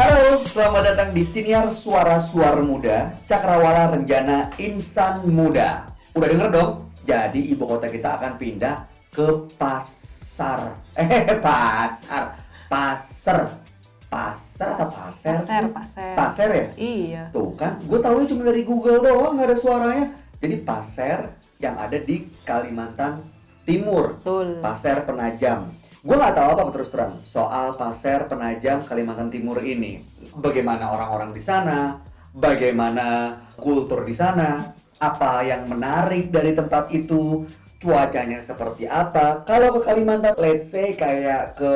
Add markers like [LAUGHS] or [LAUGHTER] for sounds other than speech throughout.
Halo, selamat datang di Siniar Suara Suara Muda, Cakrawala Renjana Insan Muda. Udah denger dong? Jadi ibu kota kita akan pindah ke pasar. [LAUGHS] Eh, pasar. Pasar. Pasar atau pasar? Pasar, pasar. Pasar ya? Iya. Tuh kan, gue tahu cuma dari Google doang, nggak ada suaranya. Jadi pasar yang ada di Kalimantan Timur. Betul. Pasir Penajam. Gue nggak tahu apa terus terang soal Pasir Penajam Kalimantan Timur ini. Bagaimana orang-orang di sana, bagaimana kultur di sana, apa yang menarik dari tempat itu, cuacanya seperti apa. Kalau ke Kalimantan, let's say kayak ke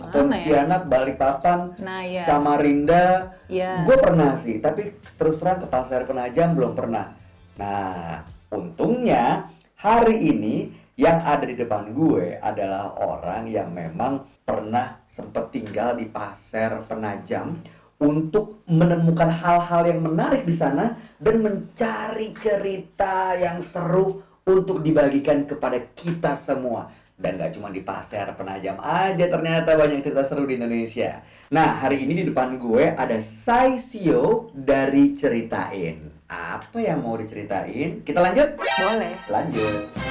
Mana ya? Pontianak, Balikpapan, Nah, ya. Samarinda, Iya. gue pernah sih, tapi terus terang ke Pasar Penajam belum pernah. Nah, untungnya hari ini yang ada di depan gue adalah orang yang memang pernah sempat tinggal di Pasar Penajam untuk menemukan hal-hal yang menarik di sana dan mencari cerita yang seru untuk dibagikan kepada kita semua. Dan gak cuma di Pasar Penajam aja ternyata banyak cerita seru di Indonesia. Nah, hari ini di depan gue ada Saisio dari Ceritain. Apa yang mau diceritain? Kita lanjut? Boleh. Lanjut.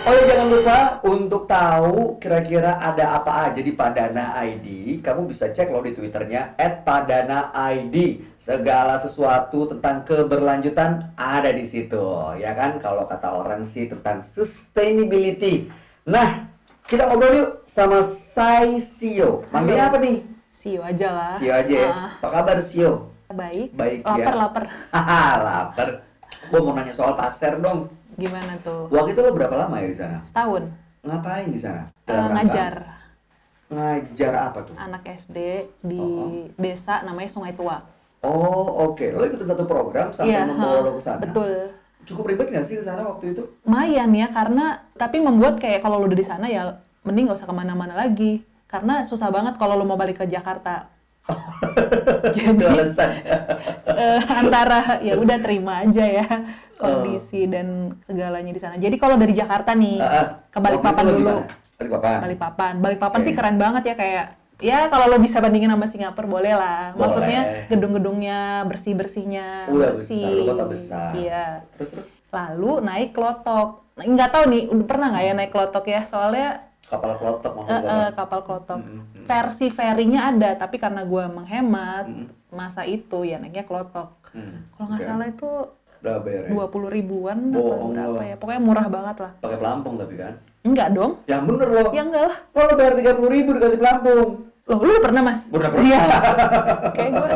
Oh ya jangan lupa untuk tahu kira-kira ada apa aja di Padana ID, kamu bisa cek loh di twitternya @padana_id. Segala sesuatu tentang keberlanjutan ada di situ, ya kan? Kalau kata orang sih tentang sustainability. Nah, kita ngobrol yuk sama Sai Sio. Manggilnya apa nih? Sio aja lah. Sio aja. ya. Ah, Apa kabar Sio? baik. Baik lapar, ya. lapar. Haha, lapar. [LAUGHS] Gue mau nanya soal pasar dong. Gimana tuh? Waktu itu lo berapa lama ya di sana? Setahun. Ngapain di sana? Rangka- ngajar Ngajar apa tuh? anak SD di Oh. desa namanya Sungai Tua. Oh, oke. Lo ikutin satu program sampai Iya, membawa lo ke sana. Betul. Cukup ribet nggak sih di sana waktu itu? Lumayan ya karena tapi membuat kayak kalau lu udah di sana ya mending nggak usah ke mana-mana lagi karena susah banget kalau lu mau balik ke Jakarta. [LAUGHS] Jadi alasan. [LAUGHS] eh, antara ya udah terima aja ya kondisi dan segalanya di sana. Jadi kalau dari Jakarta nih ah. ke Balikpapan dulu. Balikpapan. Balikpapan. Balikpapan Oke. sih keren banget ya kayak ya kalau lo bisa bandingin sama Singapura boleh lah. Boleh. Maksudnya gedung-gedungnya bersih-bersihnya Udah bersih. besar, kota besar. Iya. Terus terus Lalu naik klotok. Nah, Nggak tahu nih, udah pernah nggak ya naik klotok ya? Soalnya kapal klotok maksud lo, eh, Bang? kapal klotok. Mm, mm, mm. Versi ferinya ada, tapi karena gua menghemat Mm. masa itu ya naiknya klotok. Hmm, Kalau nggak oke. salah itu bayarnya? dua puluh ribuan Bohong apa berapa ya? Pokoknya murah banget lah. Pakai pelampung tapi kan? Enggak dong? Yang bener lo. Ya enggak lah. Lo lo bayar tiga puluh ribu dikasih pelampung. Loh, lu pernah mas? Gua udah [LAUGHS] pernah. Iya. Kayak gue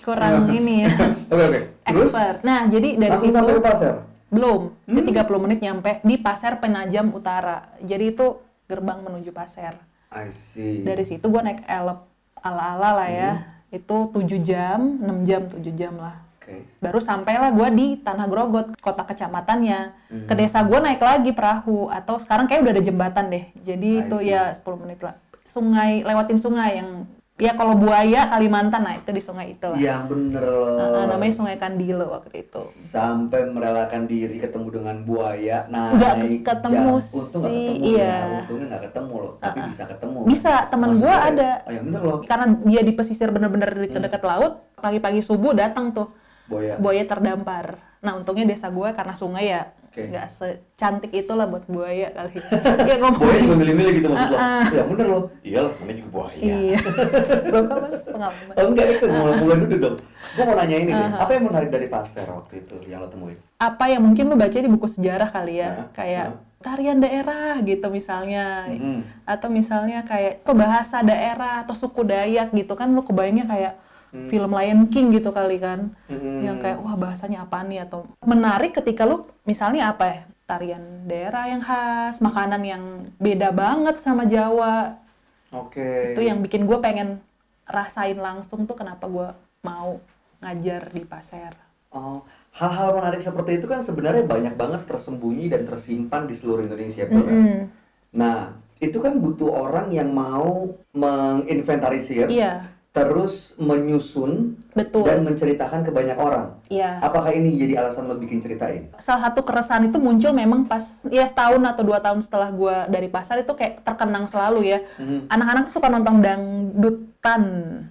kurang [LAUGHS] ini ya. Oke oke. Terus Expert. Nah, jadi dari langsung situ sampai ke pasar. belum. Itu Hmm. 30 menit nyampe di Pasar Penajam Utara. Jadi itu gerbang menuju pasar. I see. Dari situ gue naik elep ala-ala lah ya. Hmm. Itu 7 jam, 6 jam, 7 jam lah. Oke. Baru sampailah gue di Tanah Grogot, kota kecamatannya. Hmm. Ke desa gue naik lagi perahu. Atau sekarang kayak udah ada jembatan deh. Jadi I itu see. ya 10 menit lah. Sungai, lewatin sungai yang... Ya kalau buaya Kalimantan, nah itu di sungai itu lah. Yang bener lo. Heeh, namanya Sungai Kandilo waktu itu. Sampai merelakan diri ketemu dengan buaya naik Nggak ketemu jam. Untung nggak sih, ketemu iya. ya. Untungnya nggak ketemu loh. Tapi bisa ketemu. Bisa, Maksud gua ada. Oh yang bener loh. Karena dia di pesisir bener-bener di Hmm. dekat laut, pagi-pagi subuh datang tuh Buaya. buaya terdampar. Nah untungnya desa gue karena sungai ya Nggak secantik itulah buat buaya kali. [LAUGHS] ya ngomong. Buaya juga milih-milih gitu maksud lo. Ah, ah. Ya bener loh. Iyalah namanya juga buaya. Iya. [LAUGHS] Lo kan mas pengalaman. Oh enggak itu mulai mulai dulu dong. Gue mau nanya ini. Ah, ah. Apa yang menarik dari pasar waktu itu yang lo temuin? Apa yang mungkin lu baca di buku sejarah kali ya, Ah, kayak ah. tarian daerah gitu misalnya, Hmm. atau misalnya kayak bahasa daerah atau suku Dayak gitu kan lu kebayangnya kayak Hmm. film Lion King gitu kali kan. Hmm. yang kayak wah bahasanya apa nih atau menarik ketika lu misalnya apa ya tarian daerah yang khas makanan yang beda banget sama Jawa Oke. itu yang bikin gue pengen rasain langsung tuh kenapa gue mau ngajar di pasar Oh, hal-hal menarik seperti itu kan sebenarnya banyak banget tersembunyi dan tersimpan di seluruh Indonesia, kan? Mm-mm. Nah, itu kan butuh orang yang mau menginventarisir iya terus menyusun Betul. dan menceritakan ke banyak orang. Iya. Apakah ini jadi alasan lo bikin ceritain? Salah satu keresahan itu muncul memang pas ya setahun atau dua tahun setelah gua dari pasar itu kayak terkenang selalu ya. Mhm. Anak-anak tuh suka nonton dangdutan.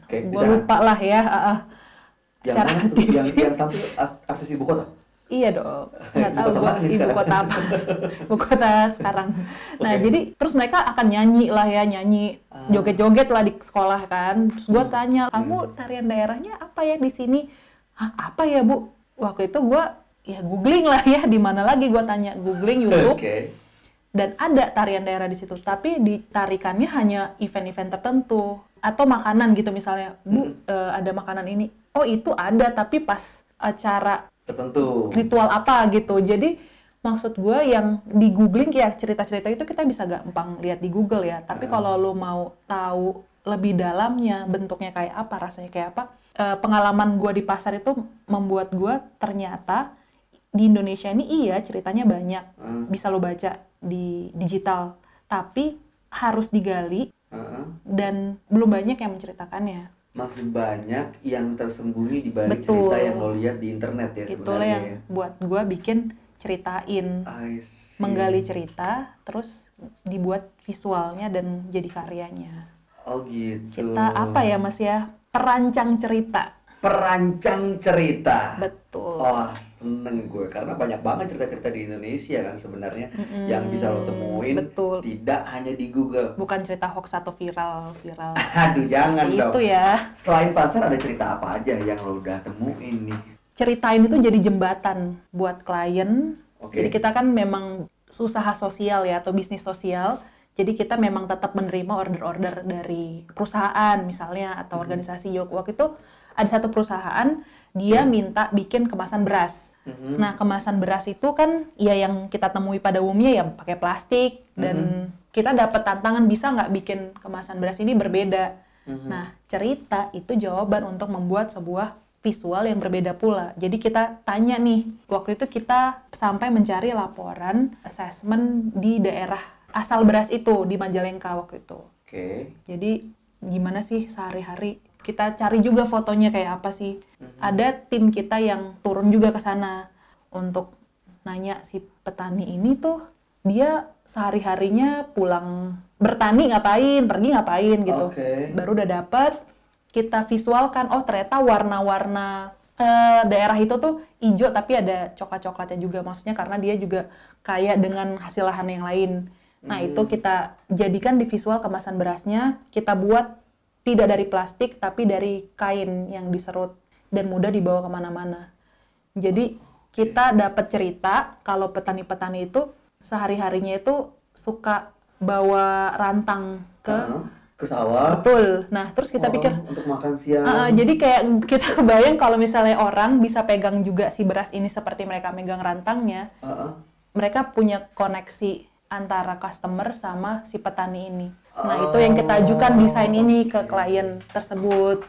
Oke, Gue lupa lah ya. ah, ah. Yang Acara. [LAUGHS] Yang yang tampil artis ibu kota? Iya dong, [LAUGHS] nggak tahu nih ibu kota apa, [LAUGHS] ibu kota sekarang. Nah Oke. jadi terus mereka akan nyanyi lah ya nyanyi Ah. joget-joget lah di sekolah kan. Terus gua Hmm. tanya kamu tarian daerahnya apa ya di sini? Hah apa ya bu? Waktu itu gua ya googling lah ya di mana lagi gua tanya googling [LAUGHS] YouTube Oke. dan ada tarian daerah di situ. Tapi ditarikannya hanya event-event tertentu atau makanan gitu misalnya bu eh, ada makanan ini. Oh itu ada tapi pas acara Tertentu. ritual apa gitu. Jadi maksud gue yang di googling ya cerita-cerita itu kita bisa gampang lihat di Google ya. Tapi Ah. kalau lo mau tahu lebih dalamnya bentuknya kayak apa, rasanya kayak apa, eh, pengalaman gue di pasar itu membuat gue ternyata di Indonesia ini iya ceritanya banyak Hmm. bisa lo baca di digital, tapi harus digali Heeh. dan belum banyak yang menceritakannya. Masih banyak yang tersembunyi di balik Betul. cerita yang lo lihat di internet ya Itulah sebenarnya. yang ya. buat gue bikin ceritain menggali cerita terus dibuat visualnya dan jadi karyanya. Oh gitu. Kita apa ya Mas ya? Perancang cerita. Perancang cerita. Betul. Wah seneng gue karena banyak banget cerita-cerita di Indonesia kan sebenarnya Mm-mm, yang bisa lo temuin Betul. tidak hanya di Google. Bukan cerita hoax atau viral, viral. [LAUGHS] Aduh jangan Seperti dong. Itu ya. Selain pasar ada cerita apa aja yang lo udah temuin nih? Ceritain itu jadi jembatan buat klien. Oke. Jadi kita kan memang usaha sosial ya atau bisnis sosial. Jadi kita memang tetap menerima order-order dari perusahaan misalnya atau organisasi. Waktu itu ada satu perusahaan dia minta bikin kemasan beras. Mhm. Nah, kemasan beras itu kan ya yang kita temui pada umumnya ya pakai plastik dan kita dapat tantangan bisa nggak bikin kemasan beras ini berbeda. Mhm. Nah, cerita itu jawaban untuk membuat sebuah visual yang berbeda pula. Jadi kita tanya nih, waktu itu kita sampai mencari laporan assessment di daerah asal beras itu di Majalengka waktu itu. Oke. Jadi gimana sih sehari-hari? Kita cari juga fotonya kayak apa sih. Mhm. Ada tim kita yang turun juga ke sana untuk nanya si petani ini tuh dia sehari-harinya pulang bertani ngapain, pergi ngapain gitu. Oke. Baru udah dapet kita visualkan oh ternyata warna-warna eh, daerah itu tuh hijau tapi ada coklat-coklatnya juga maksudnya karena dia juga kaya dengan hasil lahan yang lain. Nah, itu kita jadikan di visual kemasan berasnya, kita buat tidak dari plastik tapi dari kain yang diserut dan mudah dibawa ke mana-mana. Jadi kita dapat cerita kalau petani-petani itu sehari-harinya itu suka bawa rantang ke Heeh. ke sawah. betul. Nah, terus kita Oh, pikir untuk makan siang. Uh, jadi kayak kita kebayang kalau misalnya orang bisa pegang juga si beras ini seperti mereka megang rantangnya, Heeh. mereka punya koneksi antara customer sama si petani ini. Nah, itu yang kita ajukan desain ini ke klien tersebut.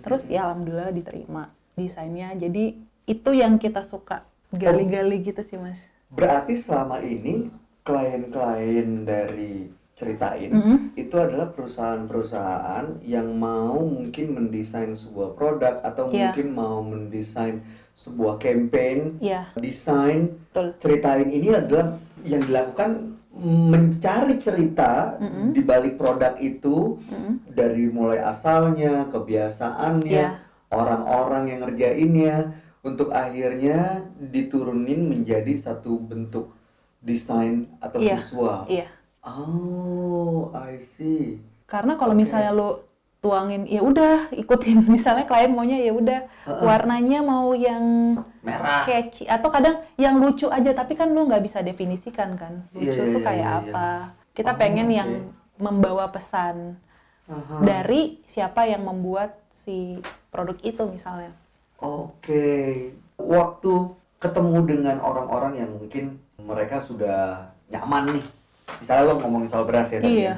Terus ya alhamdulillah diterima desainnya. Jadi itu yang kita suka gali-gali gitu sih, Mas. Berarti selama ini klien-klien dari ceritain Mhm. itu adalah perusahaan-perusahaan yang mau mungkin mendesain sebuah produk atau Iya. mungkin mau mendesain sebuah campaign, Iya, desain betul. ceritain ini adalah yang dilakukan mencari cerita Mhm. di balik produk itu Mhm. dari mulai asalnya, kebiasaannya, Iya. orang-orang yang ngerjainnya untuk akhirnya diturunin menjadi satu bentuk desain atau Iya. visual. Iya. Oh, I see. Karena kalau Oke. misalnya lu tuangin ya udah ikutin [LAUGHS] misalnya klien maunya ya udah Heeh. warnanya mau yang Merah. catchy atau kadang yang lucu aja tapi kan lu nggak bisa definisikan kan lucu Iya, iya, tuh iya, kayak iya, iya. apa kita Oh, pengen oke. yang membawa pesan Aha. dari siapa yang membuat si produk itu misalnya Oke. Waktu ketemu dengan orang-orang yang mungkin mereka sudah nyaman nih. Misalnya lo ngomongin soal beras ya tadi. Iya. ya.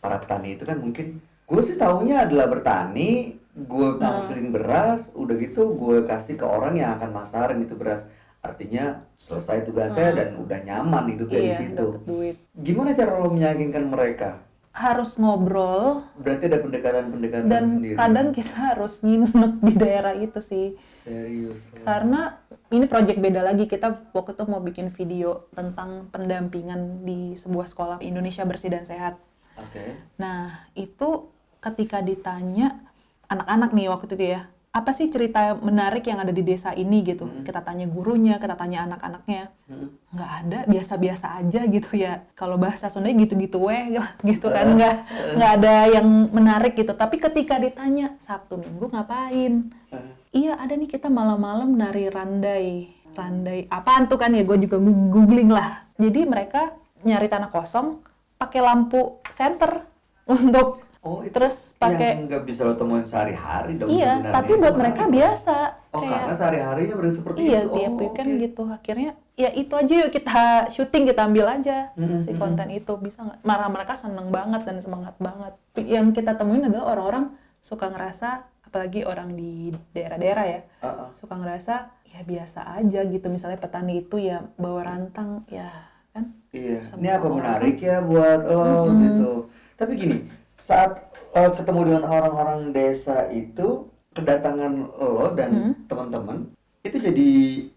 Para petani itu kan mungkin gue sih taunya adalah bertani, gue Hmm. ngasilin beras, udah gitu gue kasih ke orang yang akan masarin itu beras. Artinya selesai tugasnya Hmm. dan udah nyaman hidupnya di iya situ. dapet duit Gimana cara lo meyakinkan mereka harus ngobrol Berarti ada pendekatan-pendekatan dan sendiri. kadang kita harus nginep di daerah itu sih. serius. Karena ini project beda lagi. Kita waktu itu mau bikin video tentang pendampingan di sebuah sekolah Indonesia bersih dan sehat. Oke. Nah, itu ketika ditanya anak-anak nih waktu itu ya, apa sih cerita menarik yang ada di desa ini gitu? Kita tanya gurunya, kita tanya anak-anaknya. Hmm. Nggak ada, biasa-biasa aja gitu ya. Kalau bahasa Sunda gitu-gitu weh [LAUGHS] gitu kan, nggak nggak ada yang menarik gitu. Tapi ketika ditanya Sabtu Minggu ngapain? Eh, Iya ada nih kita malam-malam nari randai. Randai apaan tuh kan ya? Gue juga googling lah. Jadi mereka nyari tanah kosong pakai lampu senter [LAUGHS] untuk Oh, itu terus pakai yang nggak bisa lo temuin sehari-hari dong iya. sebenarnya. Tapi buat mereka Kenapa? biasa. Oh, kayak karena sehari-harinya berarti seperti iya itu. tiap oh, weekend oke. gitu. Akhirnya ya itu aja yuk kita syuting kita ambil aja Mm-mm, si konten itu bisa nggak? Marah mereka seneng banget dan semangat banget. Yang kita temuin adalah orang-orang suka ngerasa apalagi orang di daerah-daerah ya ah. suka ngerasa ya biasa aja gitu misalnya petani itu ya bawa rantang ya kan Iya, Semua ini apa orang. menarik ya buat lo Mm-mm. gitu. Tapi gini, saat eh, ketemu dengan orang-orang desa itu, kedatangan lo dan Mm. teman-teman itu jadi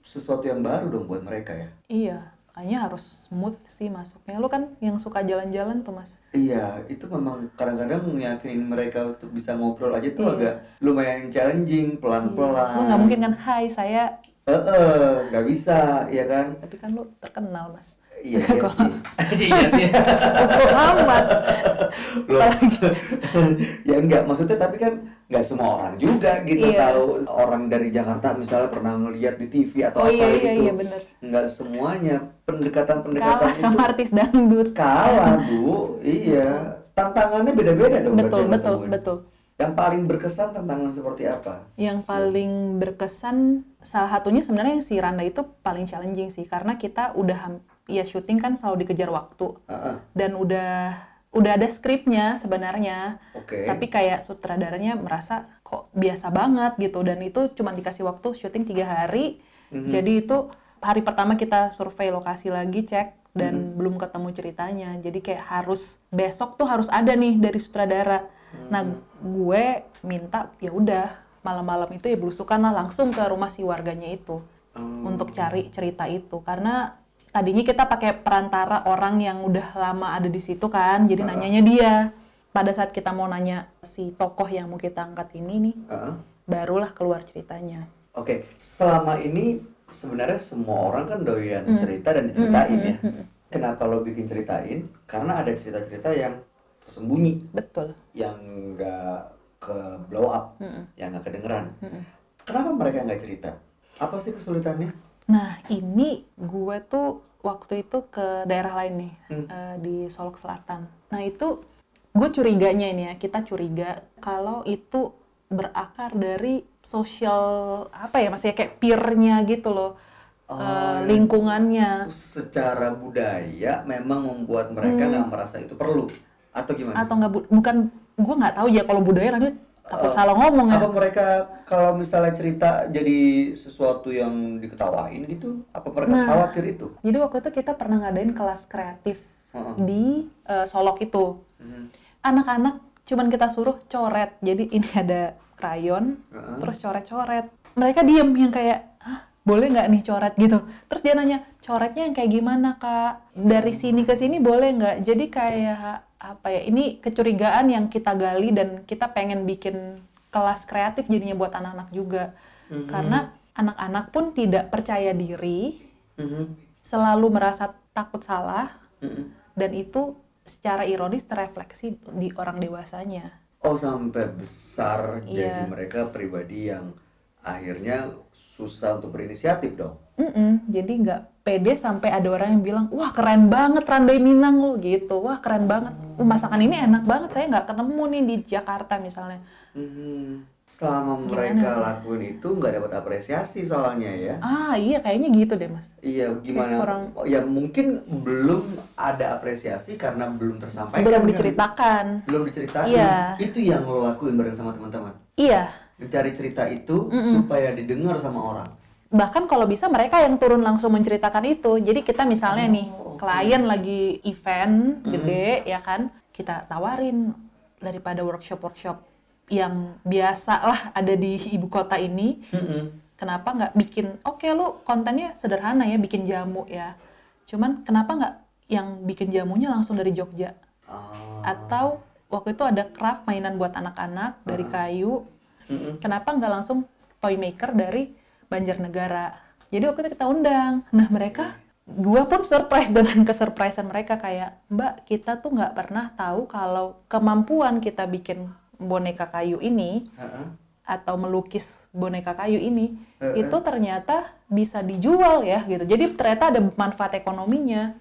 sesuatu yang baru dong buat mereka ya. iya kayaknya harus smooth sih masuknya lu kan yang suka jalan-jalan tuh mas Iya, itu memang kadang-kadang yakinin mereka untuk bisa ngobrol aja tuh Iya. agak lumayan challenging, pelan-pelan. lu nggak mungkin kan hai saya Eh, eh, nggak bisa, ya kan? tapi kan lu terkenal mas Iya, iya sih. [LAUGHS] Iya sih. Loh. [LAUGHS] ya enggak maksudnya tapi kan nggak semua orang juga gitu Iya. tahu. Orang dari Jakarta misalnya pernah ngeliat di TV atau oh apa iya gitu iya iya bener. Nggak semuanya pendekatan pendekatan kalah sama artis dangdut. Kalah [LAUGHS] bu. Iya. Tantangannya beda-beda dong betul yang betul temuin. betul. Yang paling berkesan tantangan seperti apa? Yang paling berkesan salah satunya sebenarnya si Randa itu paling challenging sih. Karena kita udah ya syuting kan selalu dikejar waktu. Ah, ah, dan udah udah ada skripnya sebenarnya. Oke. Tapi kayak sutradaranya merasa kok biasa banget gitu. Dan itu cuma dikasih waktu syuting tiga hari. Mhm. jadi itu hari pertama kita survei lokasi lagi cek dan Mhm. belum ketemu ceritanya. Jadi kayak harus besok tuh harus ada nih dari sutradara. Nah Mhm. gue minta ya udah malam-malam itu ya belusukan lah langsung ke rumah si warganya itu Hmm. untuk cari cerita itu. Karena tadinya kita pakai perantara orang yang udah lama ada di situ kan jadi Ah. nanyanya dia pada saat kita mau nanya si tokoh yang mau kita angkat ini nih ah. barulah keluar ceritanya Oke, selama ini sebenarnya semua orang kan doyan Mm. cerita dan diceritain Mm, ya. mm, mm. Kenapa lo bikin ceritain? Karena ada cerita-cerita yang tersembunyi, betul yang nggak ke blow up, Mm-mm, yang nggak kedengeran. mm-mm. Kenapa mereka nggak cerita? Apa sih kesulitannya? Nah ini gue tuh waktu itu ke daerah lain nih Hmm. eh, di Solok Selatan nah itu gue curiganya ini ya kita curiga kalau itu berakar dari sosial apa ya masih kayak peer-nya gitu loh Oh, eh, lingkungannya Secara budaya memang membuat mereka Hmm. nggak merasa itu perlu, atau gimana? atau nggak bu- bukan gue nggak tahu ya kalau budaya nanti takut Eh, salah ngomong ya Apa mereka kalau misalnya cerita jadi sesuatu yang diketawain gitu? Apa mereka Nah. khawatir itu? jadi waktu itu kita pernah ngadain kelas kreatif Heeh. di eh, Solok itu Mhm. anak-anak cuman kita suruh coret jadi ini ada krayon Heeh. terus coret-coret mereka diem yang kayak ah boleh nggak nih coret gitu terus dia nanya coretnya yang kayak gimana kak dari sini ke sini boleh nggak jadi kayak apa ya ini kecurigaan yang kita gali dan kita pengen bikin kelas kreatif jadinya buat anak-anak juga Mhm. karena anak-anak pun tidak percaya diri Mhm. selalu merasa takut salah Mhm. dan itu secara ironis terefleksi di orang dewasanya Oh sampai besar jadi Iya. mereka pribadi yang akhirnya susah untuk berinisiatif dong. Mm-mm, jadi nggak pede sampai ada orang yang bilang, wah keren banget Randai Minang lo gitu, wah keren banget, "Uh, masakan ini enak banget, saya nggak ketemu nih di Jakarta misalnya. Mhm. Selama Gimana mereka sih? lakuin itu nggak dapat apresiasi soalnya ya. Ah iya kayaknya gitu deh mas. Iya gimana? kurang- Oh, Ya mungkin belum ada apresiasi karena belum tersampaikan. Belum kan? diceritakan. Belum diceritain. Iya. Itu yang lo lakuin bareng sama teman-teman. Iya, Mencari cerita itu Mm-mm. supaya didengar sama orang. Bahkan kalau bisa mereka yang turun langsung menceritakan itu. Jadi kita misalnya nih Oh, oke. klien lagi event Hmm. gede ya kan, kita tawarin daripada workshop-workshop yang biasa lah ada di ibu kota ini Mm-mm. kenapa nggak bikin oke lu kontennya sederhana ya bikin jamu ya cuman kenapa nggak yang bikin jamunya langsung dari Jogja Ah. atau waktu itu ada craft mainan buat anak-anak dari kayu Mm-mm. kenapa nggak langsung toy maker dari Banjarnegara jadi waktu itu kita undang nah mereka gua pun surprise [LAUGHS] dengan kesurprisean mereka kayak mbak kita tuh nggak pernah tahu kalau kemampuan kita bikin boneka kayu ini Heeh. atau melukis boneka kayu ini Heeh. itu ternyata bisa dijual ya gitu jadi ternyata ada manfaat ekonominya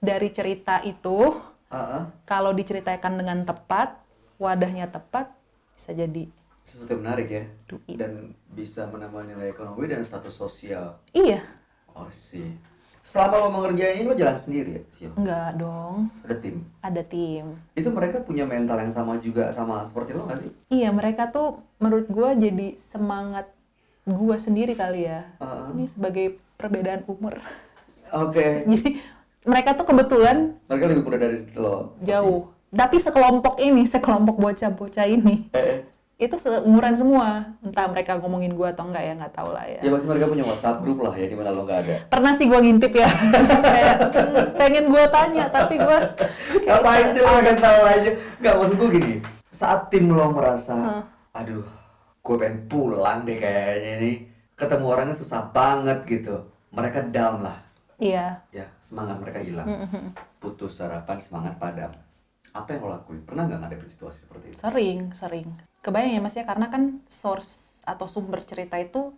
dari cerita itu Heeh. kalau diceritakan dengan tepat wadahnya tepat bisa jadi sesuatu yang menarik ya. Duit dan bisa menambah nilai ekonomi dan status sosial. Iya. Oh sih selama lo mengerjain ini lo jalan sendiri ya Sio? Enggak dong. Ada tim? Ada tim. Itu mereka punya mental yang sama juga sama seperti lo gak sih? Iya mereka tuh menurut gua jadi semangat gua sendiri kali ya. Heeh. ini sebagai perbedaan umur. Oke. [LAUGHS] Jadi mereka tuh kebetulan mereka lebih muda dari lo jauh. Tapi sekelompok ini sekelompok bocah-bocah ini. Eh, eh. Itu seumuran semua. Entah mereka ngomongin gua atau enggak ya nggak tahu lah ya. Ya pasti mereka punya WhatsApp grup lah ya di mana lo gak ada. Pernah sih gua ngintip ya. [LAUGHS] Kayak "Hmm, pengen gua tanya tapi gua kayak, ngapain sih lo pengen tahu aja? Nggak maksud gue gini. Saat tim lo merasa Hah. aduh gue pengen pulang deh kayaknya nih. Ketemu orangnya susah banget gitu. Mereka down lah. Iya. Ya semangat mereka hilang. Mm-mm. putus harapan semangat padam. Apa yang lo lakuin? Pernah nggak ngadepin situasi seperti itu? Sering sering kebayang ya mas ya? Karena kan source atau sumber cerita itu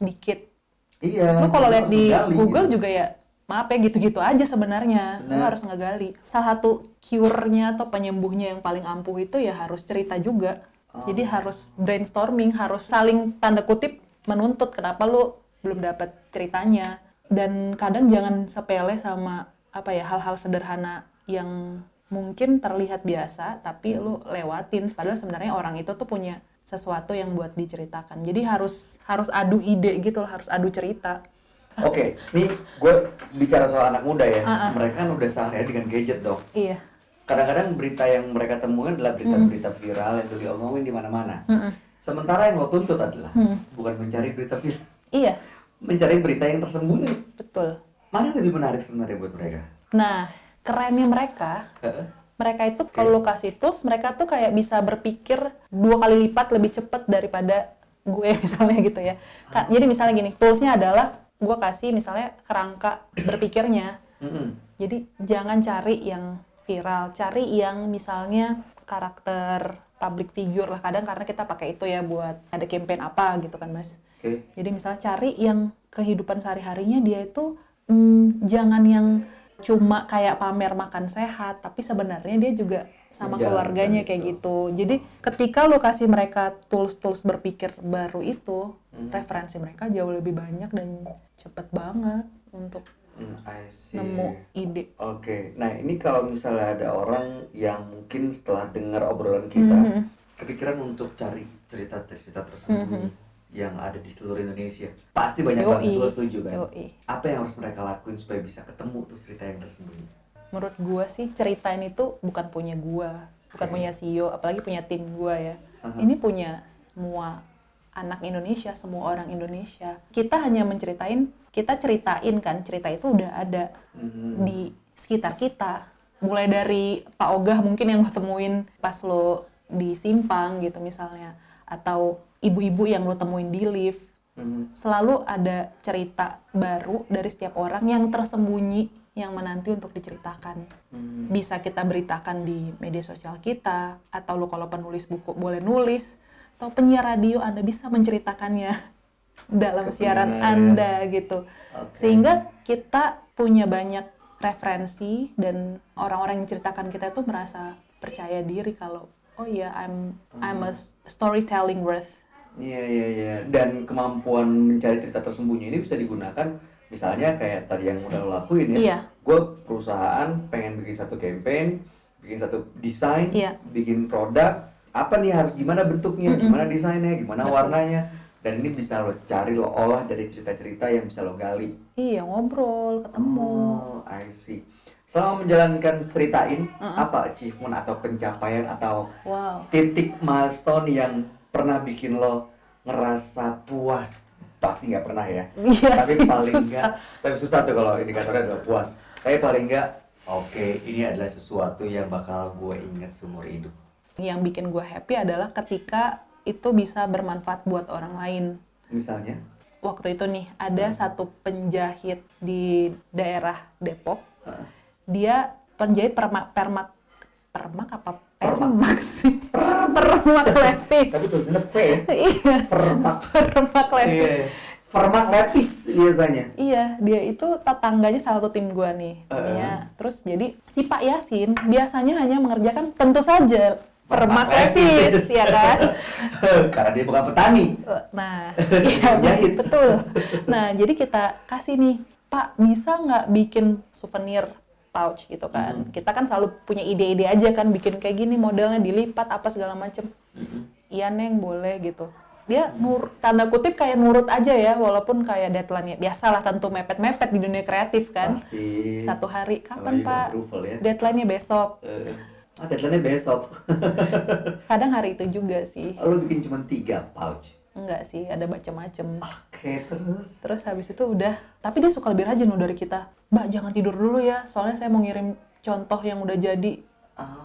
dikit. Iya lu kalau lihat di gali Google gitu. juga ya maaf ya gitu-gitu aja sebenarnya. Lu harus ngegali. Salah satu cure-nya atau penyembuhnya yang paling ampuh itu ya harus cerita juga. Oh. jadi harus brainstorming harus saling tanda kutip menuntut kenapa lu belum dapat ceritanya. Dan kadang jangan sepele sama apa ya hal-hal sederhana yang mungkin terlihat biasa tapi lu lewatin. Padahal sebenarnya orang itu tuh punya sesuatu yang buat diceritakan. Jadi harus harus adu ide gitu loh harus adu cerita. Oke nih gue bicara soal anak muda ya. Ah. mereka kan udah sehari dengan gadget dong iya. Kadang-kadang berita yang mereka temukan adalah berita-berita viral yang tuh diomongin di mana-mana. Mm-mm. sementara yang lo tuntut adalah Hmm. bukan mencari berita viral. Iya. Mencari berita yang tersembunyi. Betul. Mana yang lebih menarik sebenarnya buat mereka? Nah kerennya mereka. Mereka itu kalau lu kasih tools mereka tuh kayak bisa berpikir dua kali lipat lebih cepet daripada gue [LAUGHS] misalnya gitu ya. Jadi misalnya gini toolsnya adalah gue kasih misalnya kerangka berpikirnya. Mm-mm. jadi jangan cari yang viral cari yang misalnya karakter public figure lah kadang karena kita pakai itu ya buat ada campaign apa gitu kan mas. Oke. Jadi misalnya cari yang kehidupan sehari-harinya dia itu mm, jangan yang cuma kayak pamer makan sehat, tapi sebenarnya dia juga sama keluarganya kayak itu. gitu. Jadi ketika lo kasih mereka tools-tools berpikir baru itu, Hmm. referensi mereka jauh lebih banyak dan cepet banget untuk Hmm, I see. nemu ide. Oke, nah ini kalau misalnya ada orang yang mungkin setelah dengar obrolan kita Mhm. kepikiran untuk cari cerita-cerita tersembunyi yang ada di seluruh Indonesia, pasti banyak banget Yoi. lo setuju kan? Yoi. Apa yang harus mereka lakuin supaya bisa ketemu tuh cerita yang tersembunyi? Menurut gua sih cerita ini tuh bukan punya gua, bukan Oke. punya CEO, apalagi punya tim gua ya. Aha. Ini punya semua anak Indonesia, semua orang Indonesia. Kita hanya menceritain, kita ceritain kan, cerita itu udah ada Mhm. di sekitar kita. Mulai dari Pak Ogah mungkin yang lo temuin pas lo di Simpang gitu misalnya, atau ibu-ibu yang lo temuin di lift. Mhm. Selalu ada cerita baru dari setiap orang yang tersembunyi yang menanti untuk diceritakan Mhm. bisa kita beritakan di media sosial kita atau lo kalau penulis buku boleh nulis atau penyiar radio Anda bisa menceritakannya [LAUGHS] dalam siaran. Anda gitu. Oke. Sehingga kita punya banyak referensi dan orang-orang yang ceritakan kita itu merasa percaya diri kalau oh iya I'm I'm a storytelling worth. Iya iya iya. Dan kemampuan mencari cerita tersembunyi ini bisa digunakan misalnya kayak tadi yang udah lo lakuin ya. Iya. Gue perusahaan pengen bikin satu campaign, bikin satu desain, Iya. bikin produk. Apa nih harus gimana bentuknya, gimana desainnya, gimana warnanya. Dan ini bisa lo cari, lo olah dari cerita-cerita yang bisa lo gali. Iya ngobrol, ketemu. Oh, I see. Selama menjalankan ceritain apa achievement atau pencapaian atau Wow. titik milestone yang pernah bikin lo ngerasa puas pasti nggak pernah ya Iya tapi sih, paling nggak tapi susah tuh kalau indikatornya adalah puas tapi paling nggak oke ini adalah sesuatu yang bakal gue ingat seumur hidup Yang bikin gue happy adalah ketika itu bisa bermanfaat buat orang lain. misalnya Waktu itu nih ada satu penjahit di daerah Depok. Heeh. Dia penjahit permak permak permak apa Permak. permak sih? Permak levis. tapi tulisannya ya Iya, Vermak permak levis. Iya. Vermak lepis biasanya Iya, dia itu tetangganya salah satu tim gua nih. namanya. Terus jadi si Pak Yasin biasanya hanya mengerjakan tentu saja permak levis, ya kan? [LAUGHS] karena dia bukan petani Nah, [LAUGHS] iya Penjahit. betul. Nah, jadi kita kasih nih, Pak bisa nggak bikin souvenir pouch gitu kan? Kita kan selalu punya ide-ide aja kan, bikin kayak gini modelnya dilipat apa segala macem. Iya neng boleh gitu. Dia nur tanda kutip kayak nurut aja ya, walaupun kayak deadline-nya biasalah tentu mepet-mepet di dunia kreatif kan. pasti Satu hari kapan Pak? ya Deadline-nya besok. Eh, ah deadline-nya besok [LAUGHS] Kadang hari itu juga sih. lo bikin cuma tiga pouch Enggak sih, ada macam-macam. oke terus Terus habis itu udah, tapi dia suka lebih rajin loh dari kita. Mbak jangan tidur dulu ya, soalnya saya mau ngirim contoh yang udah jadi.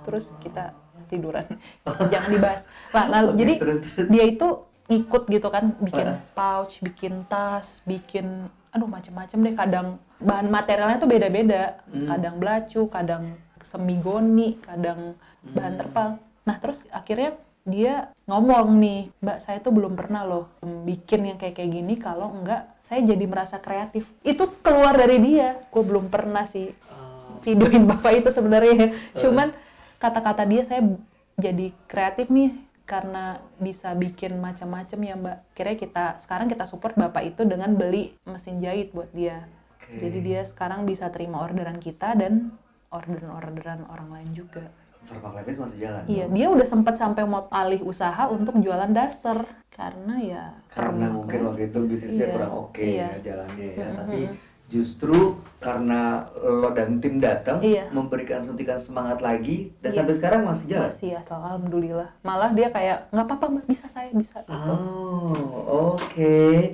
Terus kita tiduran, [LAUGHS] jangan dibahas. Nah, nah, Oke, jadi terus, terus. dia itu ikut gitu kan, bikin pouch, bikin tas, bikin, aduh macam-macam deh. Kadang bahan materialnya tuh beda-beda. Hmm. Kadang belacu, kadang semigoni, kadang Hmm. bahan terpal. Nah terus akhirnya dia ngomong nih, Mbak saya tuh belum pernah loh bikin yang kayak kayak gini kalau enggak saya jadi merasa kreatif. Itu keluar dari dia. Gue belum pernah sih Ah. videoin bapak itu sebenarnya. Cuman kata-kata dia saya jadi kreatif nih karena bisa bikin macam-macam ya Mbak. Kira kita sekarang kita support bapak itu dengan beli mesin jahit buat dia. Oke. Jadi dia sekarang bisa terima orderan kita dan orderan-orderan orang lain juga. Vermak lepis masih jalan Iya, dong? dia udah sempat sampai mau alih usaha untuk jualan daster karena ya karena mungkin waktu itu bisnisnya Iya, kurang oke iya. ya jalannya ya Mm-mm. tapi justru karena lo dan tim datang Iya. memberikan suntikan semangat lagi dan Iya. sampai sekarang masih jalan Masih ya, alhamdulillah. Malah dia kayak nggak apa-apa bisa saya bisa gitu. Oh, oke.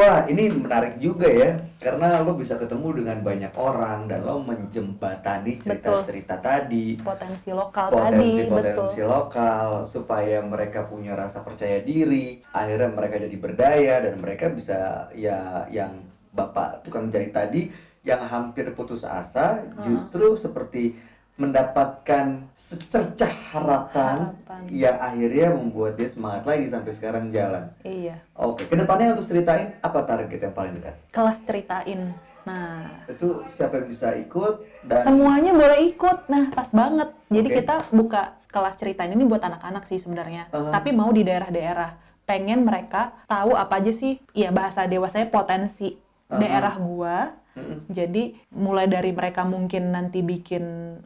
Wah, ini menarik juga ya, karena lo bisa ketemu dengan banyak orang dan lo menjembatani cerita-cerita tadi, Potensi lokal tadi, potensi-potensi betul. lokal, supaya mereka punya rasa percaya diri, akhirnya mereka jadi berdaya dan mereka bisa ya yang bapak tukang jahit tadi yang hampir putus asa, justru seperti mendapatkan secercah harapan Harapan. yang akhirnya membuat dia semangat lagi sampai sekarang jalan. Iya. Oke, ke depannya untuk ceritain apa target yang paling dekat? Kelas ceritain. Nah, Itu siapa yang bisa ikut dan semuanya boleh ikut. Nah, pas banget. Jadi Oke. kita buka kelas ceritain ini buat anak-anak sih sebenarnya. Uh-huh. Tapi mau di daerah-daerah. Pengen mereka tahu apa aja sih, ya bahasa dewasanya potensi Uh-huh. daerah gua. Mm-mm. Jadi mulai dari mereka mungkin nanti bikin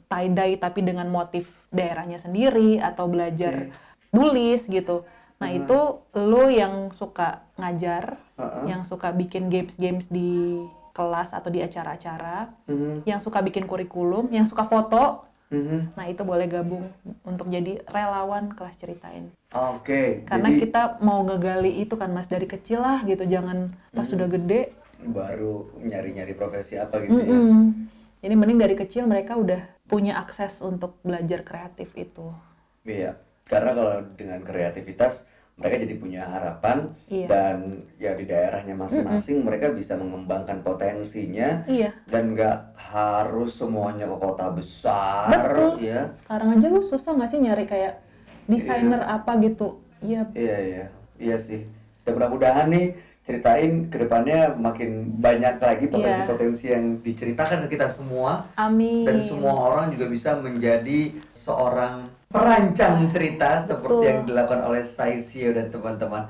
tie-dye tapi dengan motif daerahnya sendiri atau belajar nulis gitu. Nah, Uh-huh. itu lu yang suka ngajar, Uh-uh. yang suka bikin games-games di kelas atau di acara-acara, Mhm, yang suka bikin kurikulum, yang suka foto. mhm. Nah, itu boleh gabung untuk jadi relawan kelas ceritain. Oke, Karena jadi kita mau ngegali itu kan Mas dari kecil lah gitu, jangan pas sudah gede baru nyari-nyari profesi apa gitu ya. Mm-mm. Jadi mending dari kecil mereka udah punya akses untuk belajar kreatif itu. Iya, karena kalau dengan kreativitas mereka jadi punya harapan Iya. dan ya di daerahnya masing-masing mereka bisa mengembangkan potensinya Iya, dan nggak harus semuanya ke kota besar betul. ya. Sekarang aja lu susah nggak sih nyari kayak desainer apa gitu? Iya, Iya iya iya sih. Dan mudah-mudahan nih ceritain ke depannya makin banyak lagi potensi-potensi yang diceritakan ke kita semua amin. dan semua orang juga bisa menjadi seorang perancang cerita seperti Betul. yang dilakukan oleh Saisio dan teman-teman.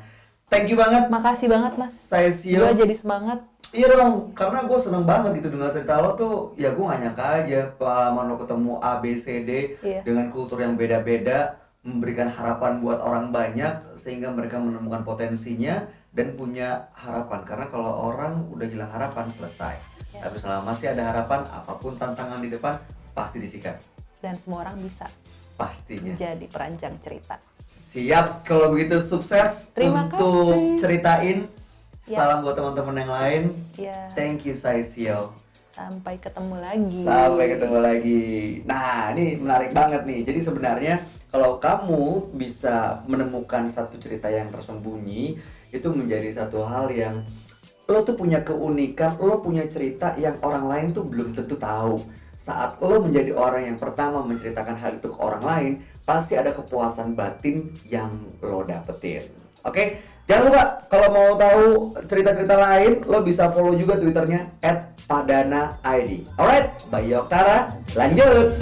Thank you banget Makasih banget mas. Saisio. Gue jadi semangat. Iya dong, karena gue seneng banget gitu dengar cerita lo tuh Ya gue gak nyangka aja pengalaman lo ketemu A, B, C, D Iya. Dengan kultur yang beda-beda Memberikan harapan buat orang banyak Sehingga mereka menemukan potensinya Dan punya harapan Karena kalau orang udah hilang harapan selesai Tapi selama masih ada harapan, apa pun tantangan di depan pasti disikat. Dan semua orang bisa Pastinya. menjadi perancang cerita. Siap kalau begitu sukses Terima untuk kasih. ceritain. Ya. Salam buat teman-teman yang lain. Ya, Thank you Saisio. sampai ketemu lagi. Sampai ketemu lagi. Nah, ini menarik banget nih. Jadi sebenarnya kalau kamu bisa menemukan satu cerita yang tersembunyi, itu menjadi satu hal yang lo tuh punya keunikan, lo punya cerita yang orang lain tuh belum tentu tahu. Saat lo menjadi orang yang pertama menceritakan hal itu ke orang lain, pasti ada kepuasan batin yang lo dapetin. Oke, jangan lupa kalau mau tahu cerita-cerita lain, lo bisa follow juga twitternya @padana_id. Alright, Bayu Oktara, lanjut.